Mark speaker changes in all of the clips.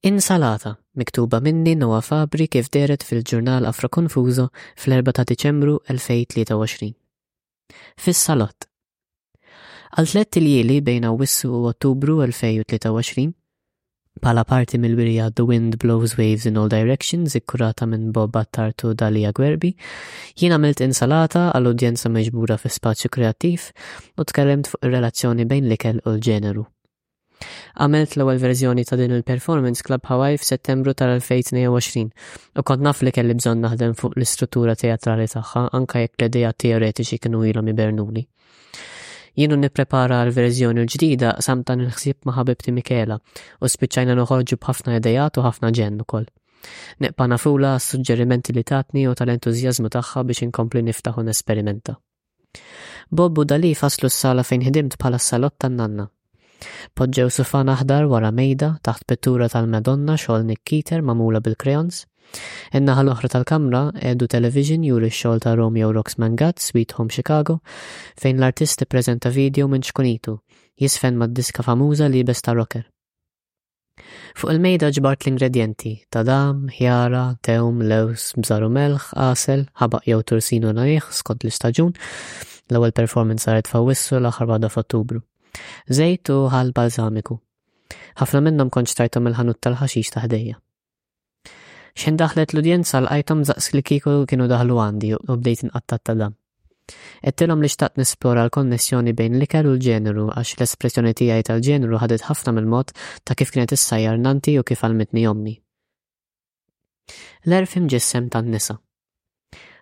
Speaker 1: Insalata, miktuba minni Noah Fabri kif dehret fil-ġurnal Afroconfuso fl-4 ta' Diċembru 2023. Fis-salott. Għal tlett iljieli bejn Awwissu u Ottubru 2023, bħala parti mill-wirja The Wind Blows Waves in All Directions ikkurata minn Bob Attard u Dalia Guerbi, jien għamilt insalata għal udjenza miġbura fi Spazju Kreattiv u tkellimt fuq ir-relazzjoni bejn l-ikel u l-ġeneru. Għamilt l-ewwel verżjoni ta' din il-performance Club Hawaii f'Settembru tal-2022 u kont naf li kelli bżonn naħdem fuq l-istruttura teatrali tagħha anke jekk l-ideat teoretiċi kienu ilhom ibernuli. Jien u nipprepara għal verżjoni l-ġdida sam dan il-ħsieb ma' ħabibti Michela u spiċċajna noħorġu b'ħafna ideat u ħafna ġenn ukoll. Neqpa nafula għas-suġġerimenti li tatni u tal-entużjażmu tagħha biex inkompli niftaħ u nesperimenta. Bob u Dali fasslu s-sala fejn ħdimt bħala s-salott tan-nanna. Poġġew sufan aħdar wara mejda taħt pittura tal-Madonna xogħol Nick Keter magħmula bil-krejons. In-naħa l-oħra tal-kamra qiegħdu television juri x-xogħol ta' Romeo Rocks Man God, Sweet Home Chicago, fejn l-artist ippreżenta video minn ċkunitu, jiżfen mad-diska famuża liebes ta' rocker. Fuq il-mejda ġbart l-ingredjenti, tadam, ħjara, tewm, lews, bżaru melħ, għasel, ħabaq jew tursinu nagħih skont l-istaġun. L-ewwel performance saret f'Awwissu l-aħħar waħda f'Ottubru. Żejt u ħal balżamiku. Ħafna minnhom kont xtrajthom il-ħanut tal-ħaxix ta' ħdejja. X'ħin daħlet l-udjenza lqajthom daqs li kieku kienu daħlu għandi u bdejt inqattat ta' dam. Għedtilhom li xtaqt nesplora l-konnessjoni bejn l-ikel u l-ġeneru għax l-espressjoni tiegħi tal-ġeneru ħadet ħafna mill-mod ta' kif kienet issajjar nannti u kif għallmitni ommi. L-għerf imġissem tan-nisa.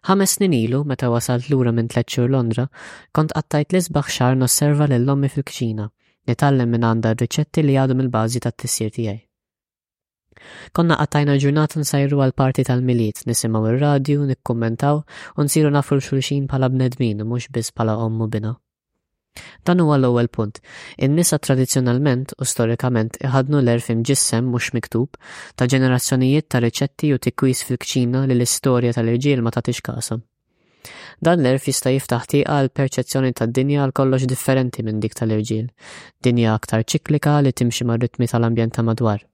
Speaker 1: Ħames snin ilu, meta wasalt lura minn tliet xhur Londra, kont qattajt l-isbaħ xahar nosserva lil ommi fil-kċina, nitgħallem minn għandha r-riċetti li għadhom il-bażi tat-tissir tiegħi. Konna qattajna l-ġurnata nsajru għal parti tal-milied, nisimgħu r radju nikkummentaw u nsiru nafu l xulxin bħala bnedmin u mhux biss bħala omm u bina. Dan huwa l-ewwel punt. In-nisa tradizzjonalment u storikament iħadnu l-għerf imġissem mhux miktub ta' ġenerazzjonijiet ta' riċetti u tikwis fil-kċina li l-istorja tal-irġiel ma tagħtix kasha. Dan l-erf jista' jiftaħ tieqa għal perċezzjoni tad-dinja għal kollox differenti minn dik tal-irġiel, dinja aktar ċiklika li timxi mar-ritmi tal-ambjent ta' madwar.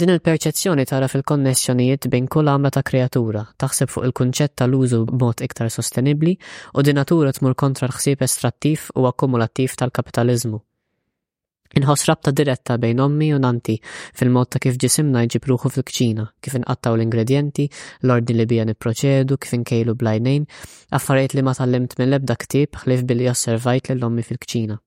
Speaker 1: Din il-perċezzjoni tara fil-konnessjonijiet bejn kull għamla ta' kreatura, taħseb fuq il-kunċett tal-użu b'mod iktar sostenibbli u din natura tmur kontra l-ħsieb estrattiv u akkumulattiv tal-kapitaliżmu. Inħoss rabta diretta bejn ommi u nanti fil-mod ta' kif ġisimna jġib ruħu fil-kċina, kif inqattaw l-ingredjenti, l-ordni li bija nipproċedu, kif inkejlu bl-għajnejn, affarijiet li ma tgħallimt mill-ebda ktieb ħlief billi osservajt lil ommi fil-kċina.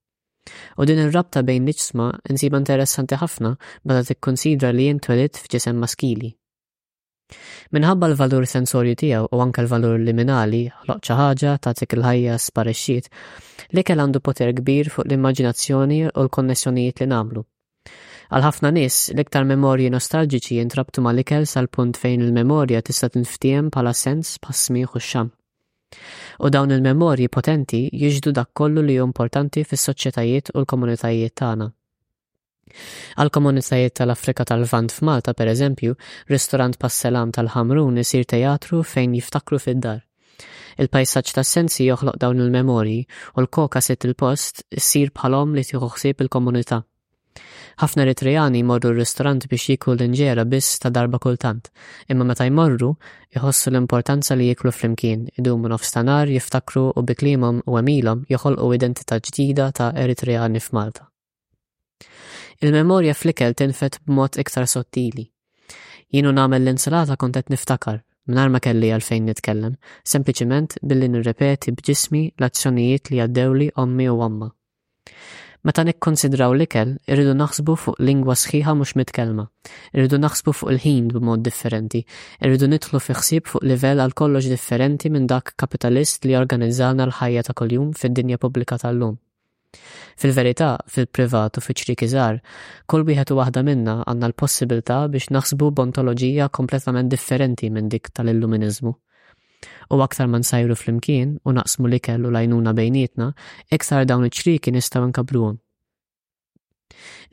Speaker 1: U din ir-rabta bejn l-iġsma insibha interessanti ħafna meta tikkunsidra li jien twelidt f'ġisem maskili. Minħabba l-valur sensorju tiegħu u anke l-valur liminali, ħloq xi ħaġa, tagħtik il-ħajja, sparixxiet, l-ikel għandu poter kbir fuq l-immaġinazzjoni u l-konnessjonijiet li nagħmlu. Għal ħafna nies, l-iktar memorji nostalġiċi jintrabtu mal-ikel sal-punt fejn il-memorja tista' tinftiehem bħala sens bħas-smigħ u x-xam. U dawn il-memorji potenti jiġdu dak kollu li hu importanti fis-soċjetajiet u l-komunitajiet tagħna. Għall-komunitajiet tal-Afrika tal-Lvant f'Malta, pereżempju, ristorant bħas-Selam tal-Ħamrun isir teatru fejn jiftakru fid-dar. Il-pajsaġġ tas-sensi joħloq dawn il-memorji u l-koka Sitt il-Post issir bħal omm li tieħu ħsieb il-komunità. Ħafna Eritreani jmorru r-ristorant biex jieklu l-inġera biss ta' darba kultant, imma meta jmorru, iħossu l-importanza li jieklu flimkien, idumu nofs ta' nhar jiftakru u bi kliemhom u għemilhom joħolqu identità ġdida ta' Eritreani f'Malta. Il-memorja fl-ikel tinfed b'mod iktar sottili. Jien u nagħmel l-insalata kont qed niftakar, mingħajr ma kelli għalfejn nitkellem, sempliċiment billi nirrepeti b'ġismi l-azzjonijiet li għaddewli ommi u għamma. Meta nikkunsidraw l-ikel, irridu naħsbu fuq lingwa sħiħa mhux mitkellma. Irridu naħsbu fuq il-ħin b'mod differenti. Irridu nidħlu fi ħsieb fuq livell għal kollox differenti minn dak kapitalist li organizzalna l-ħajja ta' kuljum fid-dinja pubblika tal-lum. Fil-verità, fil-privat u fiċ-ċrieki żgħar, kull wieħed u waħda minna għandna l-possibilità biex naħsbu b'ontoloġija kompletament differenti minn dik tal-Illuminiżmu. U aktar ma nsajru flimkien u naqsmu l-ikel u l-għajnuna bejnietna, iktar dawn iċ-ċrieki nistgħu nkabbruhom.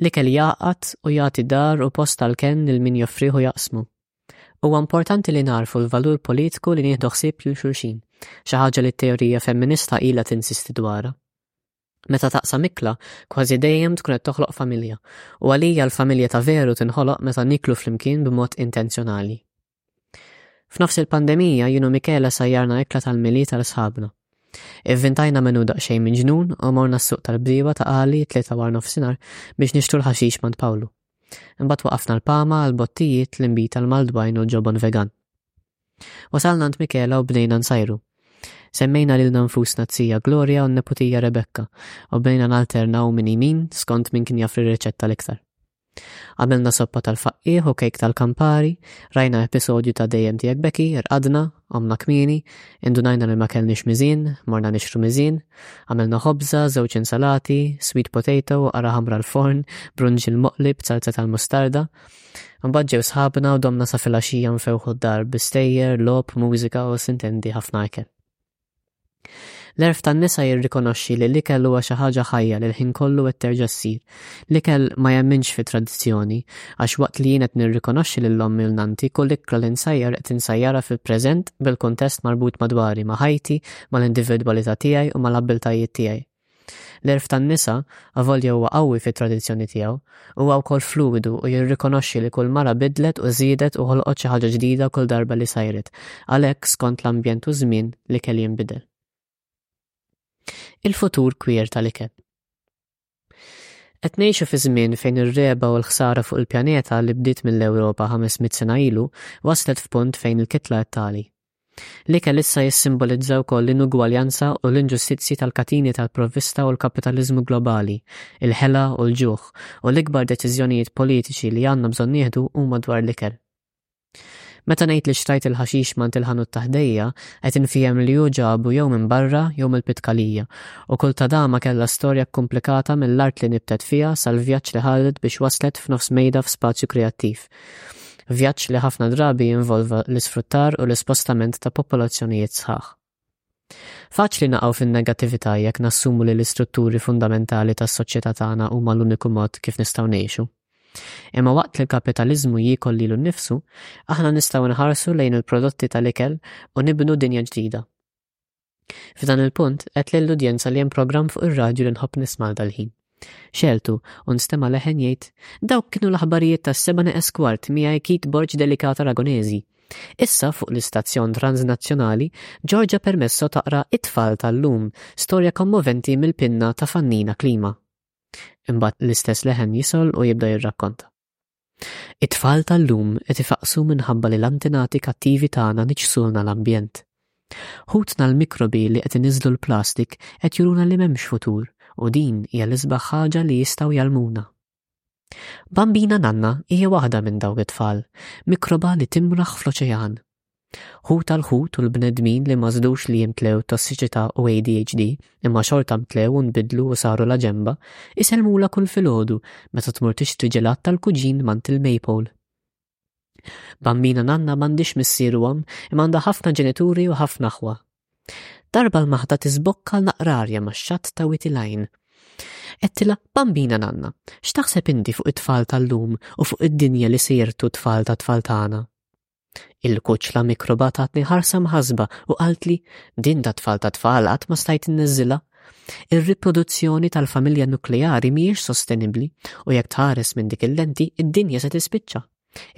Speaker 1: L-ikel jgħaqqad u jagħti dar u post għall-kenn lil min joffrih u jaqsmu. Huwa importanti li nagħrfu l-valur politiku li nieħdu ħsieb lil xulxin, xi ħaġa li t-teorija femminista ilha tinsisti dwarha. Meta taqsam ikla, kważi dejjem tkun qed toħloq familja, u għalija l-familja ta' veru tinħoloq meta nieklu flimkien b'mod intenzjonali. F'nofs il-pandemija jien u Michela sajjarna ikla tal-Milied għal sħabna. Ivvintajna menu daqsxejn minn ġnun u morna s-suq tal-bdiewa ta' Qali t-Tlieta war nofsinhar biex nixtru l-ħaxix m'għand Pawlu. Imbagħad waqafna l-pama għal bottijiet li nbita l-maldwajn u l-ġobon vegan. Wasalna għand Mikela u bnejna nsajru. Semmejna lilna nfusna t-tija Gloria u n-neputija Rebekka u bnejna nalternaw minn imin skont minn kien jafri r-riċetta l-iktar. Għamilna soppa tal-faqqieħ u kejk tal-kampari, rajna episodju ta' dejjem tiegħek Becky, irqadna, għamna kmieni, indunajna li ma kellniex miżin, morna nixtru miżin, Għamilna ħobża, żewġ insalati, sweet potato, qara ħamra l-forn, brunġiel moqli b'salza tal-mustarda. Imbagħad ġew sħabna u domna sa filgħaxija nfewħu d-dar bi stejjer, logħob, mużika u sintendi ħafna ikel. L-għerf tan-nisa jirrikonoxxi li l-ikel huwa xi ħaġa ħajja li l-ħin kollu qed terġa' ssir, L-ikel ma jemminx fi tradizzjoni, għax waqt li jien qed nirrikonoxxi lil ommi u nannti, kull ikla li nsajjar qed insajjarha fil-preżent bil-kuntest marbut ma' dwari, ma' ħajti, mal-individwalità tiegħi u mal-abbiltajiet tiegħi. L-għerf tan-nisa, avolja huwa qawwi fit-tradizzjoni tiegħu, huwa wkoll fluwidu u jirrikonoxxi li kull mara bidlet u żiedet u ħolqot xi ħaġa ġdida kull darba li sajret. Għalhekk, skont l-ambjent u ż-żmien, l-ikel jinbidel. Il-futur kwier tal-ikel. Qed ngħixu fi żmien fejn ir-regħba u l-ħsara fuq il-pjaneta li bdiet mill-Ewropa 500 sena ilu waslet f'punt fejn il-kitla qed tagħli. L-ikel issa jissimbolizza wkoll l-inugwaljanza u l-inġustizzji tal-katini tal-provvista u l-kapitaliżmu globali, il-ħela u l-ġuħ, u l-ikbar deċiżjonijiet politiċi li għandna bżonn nieħdu huma dwar l-ikel. Meta ngħid li xtrajt il-ħaxix m'għand il-ħanut ta' ħdejja, qed infihem li hu ġabu jew minn barra jew mill-Pitkalija, u kull tadama kellha storja kkumplikata mill-art li nibtet fiha sal-vjaġġ li ħadet biex waslet f'nofs mejda f'spazju kreattiv. Vjaġġ li ħafna drabi jinvolva l-isfruttar u l-ispostament ta' popolazzjonijiet sħaħ. Faċli naqgħu fin-negattività jekk nassumu li l-istrutturi fundamentali tas-soċjetà tagħna huma l-uniku mod kif nistgħu ngħixu. Imma waqt li l-kapitaliżmu jiekol lilu nnifsu, aħna nistgħu nħarsu lejn il-prodotti tal-ikel u nibnu dinja ġdida. F'dan il-punt, qed lill-udjenza li hemm programm fuq ir-radju li nħobb nisma' dal-ħin. Xegħeltu, u nstema' leħen jgħid, Dawk kienu l-aħbarijiet tas-seba' neqes kwart miegħi Keith Borg Delicat Aragonesi. Issa, fuq l-istazzjon transnazzjonali, Georgia Permesso taqra It-Tfal tal-Lum, storja kommoventi mill-pinna ta' Fannina Klima. Imbagħad l-istess leħen jisgħol u jibda jirrakkonta. It-tfal tal-lum qed ifaqqsu minħabba li l-antenati kattivi tagħna niġġsulna l-ambjent. Ħutna l-mikrobi li qed iniżżlu l-plastik qed juruna li m'hemmx futur u din hija l-isbaħ ħaġa li jistgħu jgħallmuna. Bambina Nanna hija waħda minn dawk it-tfal, mikroba li timraħ fl-oċean. Ħut għal ħut u l-bnedmin li ma żdux li jimtlew tossiċità u ADHD imma xorta mtlew u nbidlu u saru la ġemba, isellmula kull filgħodu meta tmur tixtri ġelat tal-kuġin mant il-Maypole. Bambina nanna m'għandix missier u omm imma għandha ħafna ġenituri u ħafna aħwa. Darba l-maħda tisbokka l-naqrarja ma' xatt ta' witilajn. Ettila, bambina nanna, x'taħseb inti fuq it-tfal tal-lum u fuq id-dinja li sirtu tfal ta' tfal tagħna? Il-kuċla mikroba tatni ħarsa mħasba u qaltli din ta' tfal ta' tfal qatt ma stajt inneżilha. Ir-riproduzzjoni tal-familja nukleari mhijiex sostenibbli u jekk tħares minn dik il-lenti id-dinja se tispiċċa.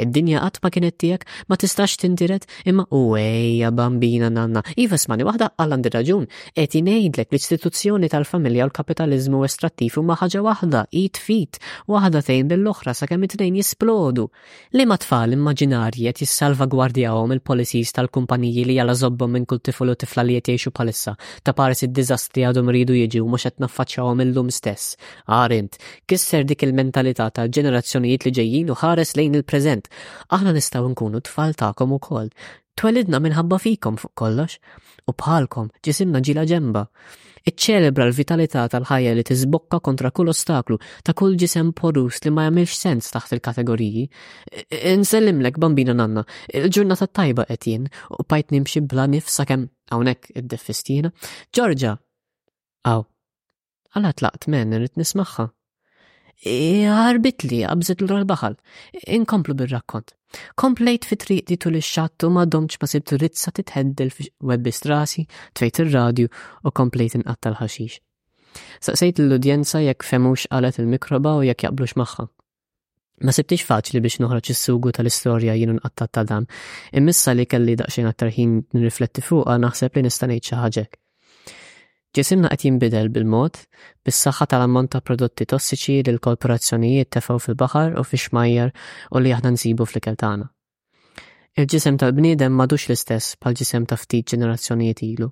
Speaker 1: Id-dinja qatt ma kienet tiegħek, ma tistax tintiret, imma u ejja bambina nanna, iva smani waħda għal għandi raġun, qed ngħidlek l-istituzzjoni tal-familja u l-kapitaliżmu estrattiv huma ħaġa waħda, id fit, waħda tgħin lill-oħra sakemm it-tnejn jisplodu. Liema tfal immaġinarji qed jissalvagwardjahom il-policies tal-kumpaniji li Alla żobbhom minn kull tifel u tifla li qed jgħixu bħalissa, ta' pares id-diżastri li għadhom iridu jiġu u mhux qed naffaċċawhom illum stess? Agħar int! Kisser dik il-mentalità tal-ġenerazzjonijiet li ġejjin u ħares lejn il-preżent! Aħna nistgħu nkunu t-tfal tagħkom ukoll. Twelidna minħabba fikom fuq kollox, u bħalkom ġisimna ġila ġemba. Iċċelebra l-vitalità tal-ħajja li tiżbokka kontra kull ostaklu ta' kull ġisem porus li ma jagħmilx sens taħt il-kategoriji. Insellimlek bambina nanna, il-ġurnata tajba qed jien u bajt nimxi bla nifsa kemm hawnhekk id-deffistiena. Ġorġa! Aw, Għala tlaqt men irrid nismagħha. Ħarbitli, qabżet lura l-baħal. Inkomplu bir-rakkont. Komplejt fi triqti tul ix-xatt u ma domċ ma sibt rizza titħeddel fi webbi strasi, tfejt ir-radju u komplejt inqatta l-ħaxix. Saqsejt l-udjenza jekk femux qalet il-mikroba u jekk jaqblux magħha. Ma sibtix faċli biex noħroġ is-sugu tal-istorja jien nqattat ta' dan. Immissa li kelli daqsxejn aktar ħin nirrifletti fuqha naħseb li nista' ngħid xi ħaġek. Ġisimna qed jinbidel bil-mod, bis-saħħa tal-ammont ta' prodotti tossiċi li l-korporazzjonijiet tefgħu fil-baħar u fix-xmajjar u li aħna nsibu fl-ikel tagħna. Il-ġisem tal-bniedem m'għadux l-istess bħall-ġisem ta' ftit ġenerazzjonijiet ilu,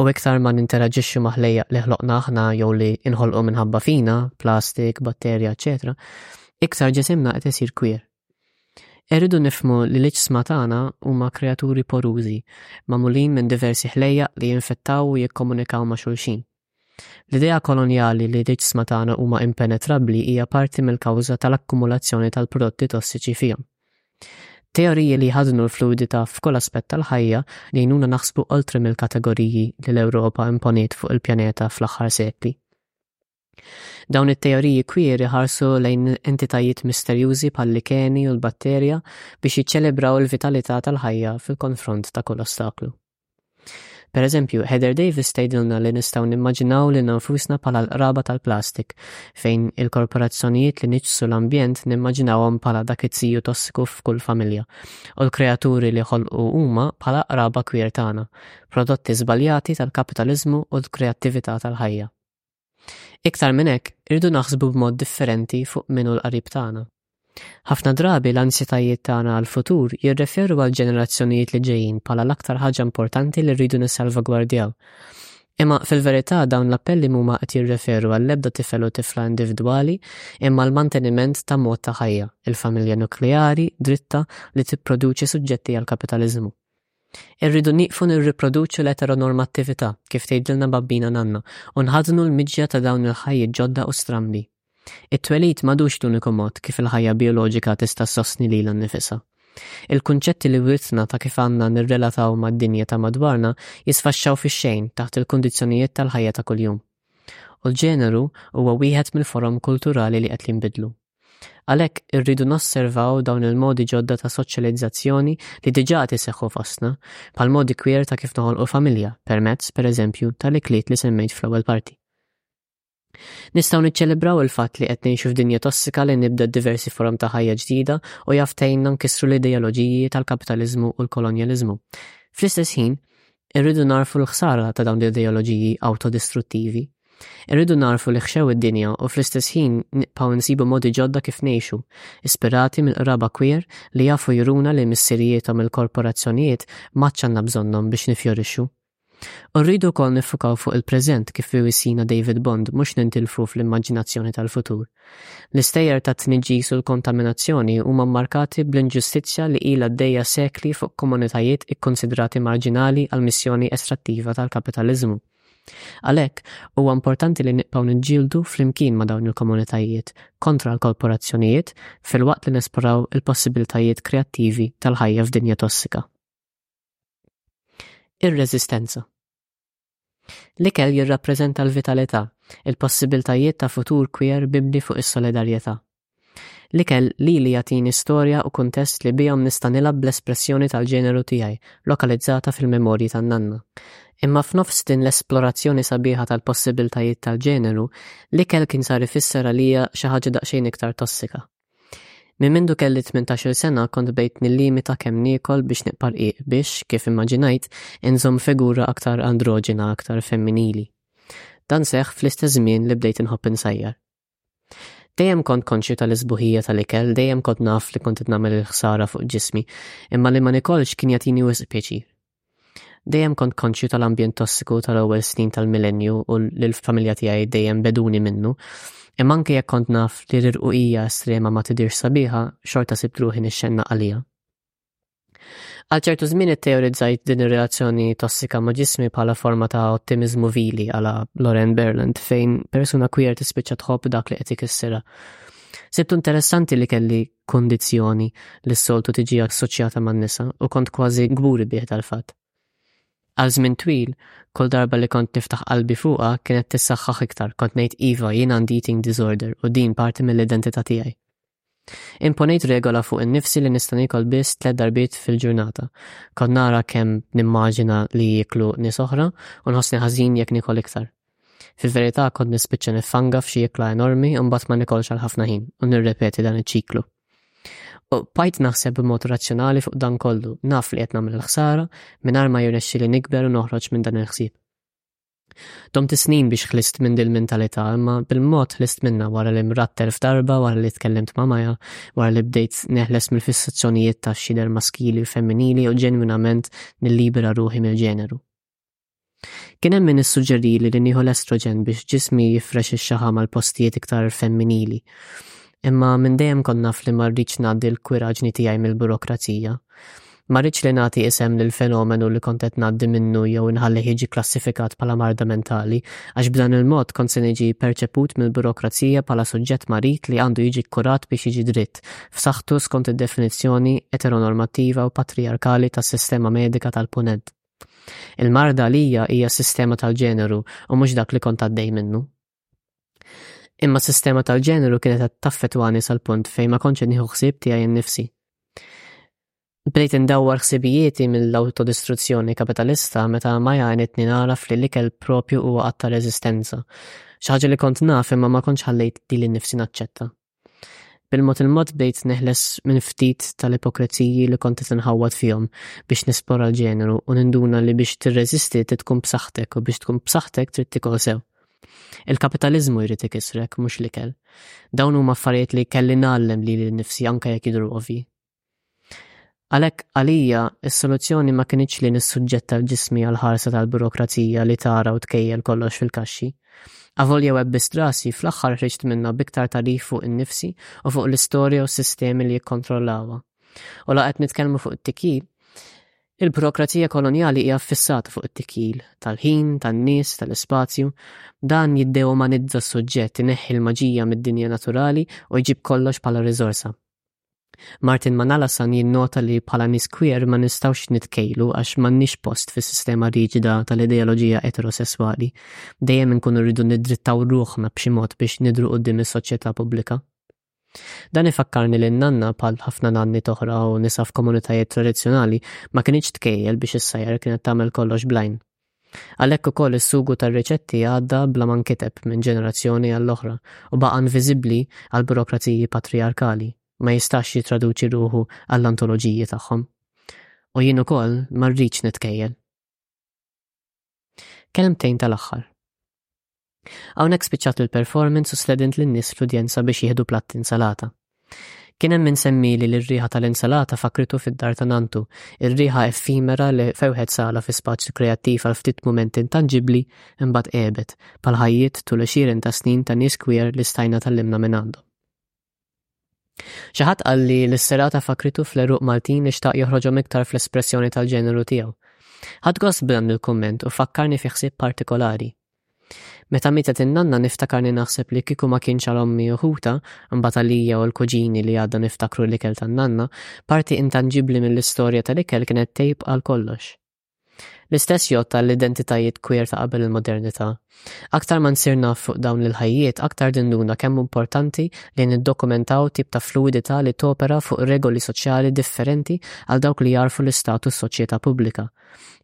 Speaker 1: u iktar ma ninteraġixxu ma' ħlejjaq li ħloqna aħna jew li nħolqu minħabba fina, plastik, batterja, eċċetera, iktar ġisimna qed isir kwier. Irridu nifhmu li l-iġsma tagħna huma kreaturi porużi, magħmulin minn diversi ħlejjaq li jinfettaw u jikkomunikaw ma' xulxin. L-idea kolonjali li l-iġsma tagħna huma impenetrabbli hija parti mill-kawża tal-akkumulazzjoni tal-prodotti tossiċi fihom. Teoriji li jħaddnu l-fluwidità f'kull aspett tal-ħajja jgħinuna naħsbu oltre mill-kategoriji li l-Ewropa imponiet fuq il-pjaneta fl-aħħar sekli. Dawn it-teoriji kwier iħarsu lejn entitajiet misterjużi bħal-likeni u l-batterja biex jiċċelebraw il-vitalità tal-ħajja fil-konfront ta' kull ostaklu. Per eżempju, Heather Davis tgħidilna li nistgħu nimmaġinaw lilna nfusna bħala l-qraba tal-plastik, fejn il-korporazzjonijiet li niġġsu l-ambjent nimmaġinawhom bħala dak it-tiju tossiku f'kull familja, u l-kreaturi li ħolqu huma bħala qraba kwier tagħna, prodotti żbaljati tal-kapitaliżmu u l-kreattività tal-ħajja. Iktar minn hekk, irridu naħsbu b'mod differenti fuq min hu l-qarib tagħna. Ħafna drabi l-ansjetajiet tagħna għall-futur jirreferu għal ġenerazzjonijiet li ġejjin bħala l-aktar ħaġa importanti li rridu nissalvagwardjaw. Imma fil-verità dawn l-appelli mhuma qed jirreferu għall-ebda tifel u tifla individwali imma l-manteniment ta' mod ta' ħajja, il-familja nukleari dritta li tipproduċi suġġetti għall-kapitaliżmu. Irridu nieqfu nirriproduċu l-eteronormattività, kif tgħidilna Babbina Nanna, u nħaddnu l-miġja ta' dawn il-ħajjiet ġodda u strambi. It-twelid m'għadux l-uniku mod kif il-ħajja bijoloġika tista' ssostni lilha nnifisha. Il-kunċetti li writna ta' kif għandna nirrelataw mad-dinja ta' madwarna jisfaxxaw fix-xejn taħt il-kundizzjonijiet tal-ħajja ta' kuljum. U l-ġeneru huwa wieħed mill-forom kulturali li qed jinbidlu. Għalhekk, irridu nosservaw dawn il-modi ġodda ta' soċjalizzazzjoni li diġà qed iseħħu fostna, bħall-modi queer ta' kif noħolqu familja, permezz, per eżempju, tal-ikliet li semmejt fl-ewwel parti. Nistgħu niċċelebraw il-fatt li qed ngħixu f'dinja tossika li nibdet diversi forom ta' ħajja ġdida u jaf tgħinna nkissru l-ideoloġiji tal-kapitaliżmu u l-kolonjaliżmu. Fl-istess ħin, irridu nagħrfu l-ħsara ta' dawn l-ideoloġiji awtodistruttivi. Irridu nagħrfu li ħxew id-dinja u fl-istess ħin nibqgħu nsibu modi ġodda kif ngħixu, ispirati mill-qraba queer li jafu juruna li missirijiethom il-korporazzjonijiet m'għadx għandna bżonnhom biex nifjorixxu. U rridu wkoll niffukaw fuq il-preżent kif iwissina David Bond mhux nintilfu fl-immaġinazzjoni tal-futur. L-istejjer tat-tniġġis u l-kontaminazzjoni huma mmarkati bl-inġustizzja li ilha għaddejja sekli fuq komunitajiet ikkunsidrati marġinali għall-missjoni estrattiva tal-kapitaliżmu. Għalhekk, huwa importanti li nibqgħu niġġieldu flimkien ma' dawn il-komunitajiet kontra l-korporazzjonijiet filwaqt li nesploraw il-possibilitajiet kreattivi tal-ħajja f'dinja tossika. Ir-reżistenza. L-ikel jirrappreżenta l-vitalità, il-possibiltajiet ta' futur queer mibni fuq is-solidarjetà. L-ikel lili jagħtini storja u kuntest li bihom nista' nilgħab bl-espressjoni tal-ġeneru tiegħi lokalizzata fil-memorji tan-nanna. Imma f'nofs din l-esplorazzjoni sabiħa tal-possibiltajiet tal-ġeneru, l-ikel kien sar ifisser għalija xi ħaġa daqsxejn iktar tossika. Minn mindu kelli tmintax-il sena kont bdejt nillimita kemm niekol biex nibqa' rqiq biex, kif immaġinajt, inżomm figura aktar androġina, aktar femminili. Dan seħħ fl-istess żmien li bdejt inħobb insajjar. Dejjem kont konxju tal-isbuħija tal-ikel, dejjem kont naf li kont qed nagħmel il-ħsara fuq ġismi, imma li ma nikolx kien jagħtini wisq pjaċir. Dejjem kont konxju tal-ambjent tossiku tal-ewwel snin tal-millennju u li l-familja tiegħi dejjem beduni minnu, imma anke jekk kont naf li l-irquqija estrema ma tidhirx sabiħa, xorta sibt ruħi nixxennaq għaliha. Għal ċertu żmien itteorizzajt din ir-relazzjoni tossika ma' ġismi bħala forma ta' ottimiżmu vili għala Loren Berland fejn persuna queer tispiċċa tħobb dak li qed ikissirha. Sibtu interessanti li kelli kondizzjoni li s-soltu tiġi assoċjata man-nisa u kont kważi gburi bih dal-fatt. Għal żmien twil, kull darba li kont niftaħ qalbi fuqha kienet tissaħħaħ iktar, kont ngħid iva jien għandi eating disorder u din parti mill-identità tiegħi. Imponejt regola fuq innifsi li nista' niekol biss tliet darbiet fil-ġurnata. Kont nara kemm nimmaġina li jieklu nies oħra u nħossni ħażin jekk niekol iktar. Fil-verità kont nispiċċa niffanga f'xi ikla enormi u mbagħad ma nikolx għal ħafna ħin u nirrepeti dan iċ-ċiklu. Bqajt naħseb b'mod razzjonali fuq dan kollu, naf li qed nagħmel il-ħsara mingħajr ma jirnexxili nikber u noħroġ minn dan il-ħsieb. Domt is-snin biex ħlist minn din mentalità imma bil-mod ħlist minna wara li mrat telf darba wara li tkellimt ma' Maja wara li bdejt neħles mill-fissazzjonijiet ta' xider maskili u femminili u ġenwinament nillibera ruħi mill-ġeneru. Kien hemm min issuġġerili li nieħu l-estrogen biex ġismi jifrex ix-xaħam għal postijiet iktar femminili. Imma minn dejjem kont naf li ma rridx ngħaddi l-kwiraġni tiegħi mill-burokrazija. Ma rridx li nagħti isem lill-fenomenu li kont qed ngħaddi minnu jew inħallih jiġi kklassifikat bħala marda mentali, għax b'dan il-mod kont se niġi perċeput mill-burokrazija bħala suġġett marid li għandu jiġi kkurat biex jiġi dritt f'saħħtu skont id-definizzjoni eteronormattiva u patrijarkali tas-sistema medika tal-Punent. Il-marda għalija hija s-sistema tal-ġeneru u mhux dak li kont għaddej minnu. Imma s-sistema tal-ġeneru kienet qed taffetwani sal-punt fejn ma kontx nieħu ħsieb tiegħi nnifsi. Bdejt indawwar ħsibijieti mill-awtodistruzzjoni kapitalista meta ma jgħinitni nara fli l-ikel propju huwa qatt ta' reżistenza. Xi ħaġa li kont naf imma ma kontx ħallejt lili nnifsi naċċetta. Bil-mod il-mod bdejt neħles minn ftit tal-ipokreziji li kont qed inħawwad fihom biex nesplora l-ġeneru u ninduna li biex tirreżisti trid tkun b'saħħtek u biex tkun b'saħħtek trid tiekol sew. Il-kapitaliżmu jrid ikissrek, mhux l-ikel. Dawn huma affarijiet li kelli ngħallem lili nnifsi anke jekk jidhru ovvji. Għalhekk għalija, is-soluzzjoni ma kinitx li nissuġġetta l-ġismi għall-ħarsa tal-burokrazija li tara u tkejjel kollox fil-kaxxi. Avolja Webbist rasi, fl-aħħar ħriġt minnha b'iktar tagħrif fuq innifsi u fuq l-istorja u s-sistemi li jikkontrollawha. U la qed nitkellmu fuq it-tikjil. Il-burokrazija kolonjali hija ffissata fuq it-tikjil, tal-ħin, tan-nies, tal-ispazju. Dan jiddeumanizza s-suġġett, ineħħi l-maġija mid-dinja naturali u jġib kollox bħala riżorsa. Martin Manalasan jinnota li bħala nies queer ma nistgħux nitkejlu għax m'għandniex post fis-sistema riġida tal-ideoloġija eterosesswali. Dejjem inkunu rridu niddrittaw ruħna b'xi mod biex nidhru quddiem is-soċjetà pubblika. Dan ifakkarni li n-nanna bħal ħafna nanni toħra u nisa f'komunitajiet tradizzjonali ma kinitx tkejjel biex issajjar kienet tagħmel kollox blajn. Għalhekk ukoll is-sugu tar-riċetti għadda bla ma nkiteb minn ġenerazzjoni għall-oħra u baqa' inviżibbli għall-burokraziji patrijarkali, ma jistax jittraduċi ruħu għall-antoloġiji tagħhom. U jien ukoll ma rridx nitkejjel. Kelmtejn tal-aħħar. Hawnhekk spiċċat l-performance u stedint lin-nies fl-udjenza biex jieħdu platt insalata. Kien hemm min semmieli li r-riħa tal-insalata fakkritu fid-dar ta' nanntu, ir-riħa effimera li fewħet sala fi spazju kreattiv għal ftit mumenti intanġibbli imbagħad għebet, bħall-ħajjiet tul għexieren ta' snin ta' nies queer li stajna tgħallimna mingħandhom. Xi ħadd qal li l-serata fakritu fl-għeruq Maltin li xtaq joħroġhom iktar fl-espressjoni tal-ġeneru tiegħu. Ħadt gost b'dan il-kumment u fakkarni fi ħsieb partikolari. Meta mietet in-nanna niftakarni naħseb li kieku ma kienx għal ommi u ħuta, imbagħad għalija u l-kuġini li għadna niftakru l-ikel tan-nanna, parti intanġibbli mill-istorja tal-ikel kienet tgħib għal kollox. L-istess jgħodd għall-identitajiet queer ta' qabel il-modernità. Aktar ma nsir naf fuq dawn l-ħajjiet, aktar dinduna kemm hu importanti li niddokumentaw tip ta' fluwidità li topera fuq regoli soċjali differenti għal dawk li jagħrfu l-istatus soċjetà pubblika,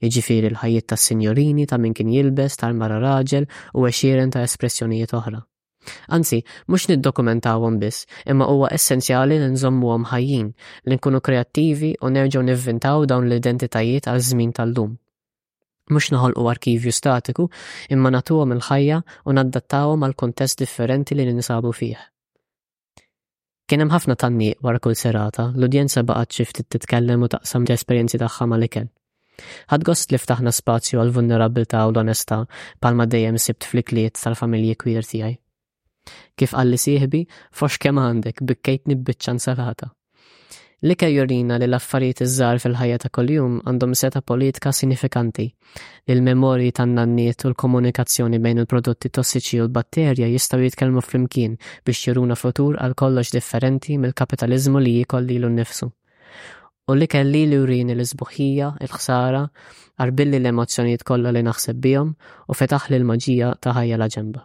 Speaker 1: jiġifieri l-ħajjiet tas-sinjorini, ta' min kien jilbes, tal-mara raġel u għexieren ta' espressjonijiet oħra. Anzi, mhux niddokumentawhom biss, imma huwa essenzjali li nżommuhom ħajjin, li nkunu kreattivi u nerġgħu nivvintaw dawn l-identitajiet għaż-żmien tal-lum. Mhux noħolqu arkivju statiku, imma nagħtuhom il-ħajja u naddattawhom għall-kuntest differenti li ninsabu fih. Kien hemm ħafna tgħanniq wara kull serata, l-udjenza baqgħet xi ftit titkellem u taqsam l-esperjenzi tagħha mal-ikel. Ħadt gost li ftaħna spazju għall-vulnerabbiltà u l-onestà bħalma dejjem sibt fl-ikliet tal-familji queer tiegħi. Kif qalli sieħbi, f'għoxk kemm għandek, bikkejtni b'biċċa nsalata! L-ikel jurina li l-affarijiet iż-żgħar fil-ħajja ta' kuljum għandhom setgħa politika sinifikanti, li l-memorji tan-nanniet u l-komunikazzjoni bejn il-prodotti tossiċi u l-batterja jistgħu jitkellmu flimkien biex juruna futur għal kollox differenti mill-kapitaliżmu li jiekol lilu nnifsu. U l-ikel li jurini l-isbuħħija, il-ħsara, qarbilli l-emozzjonijiet kollha li naħseb bihom u fetaħli l-maġija ta' ħajja la ġenba.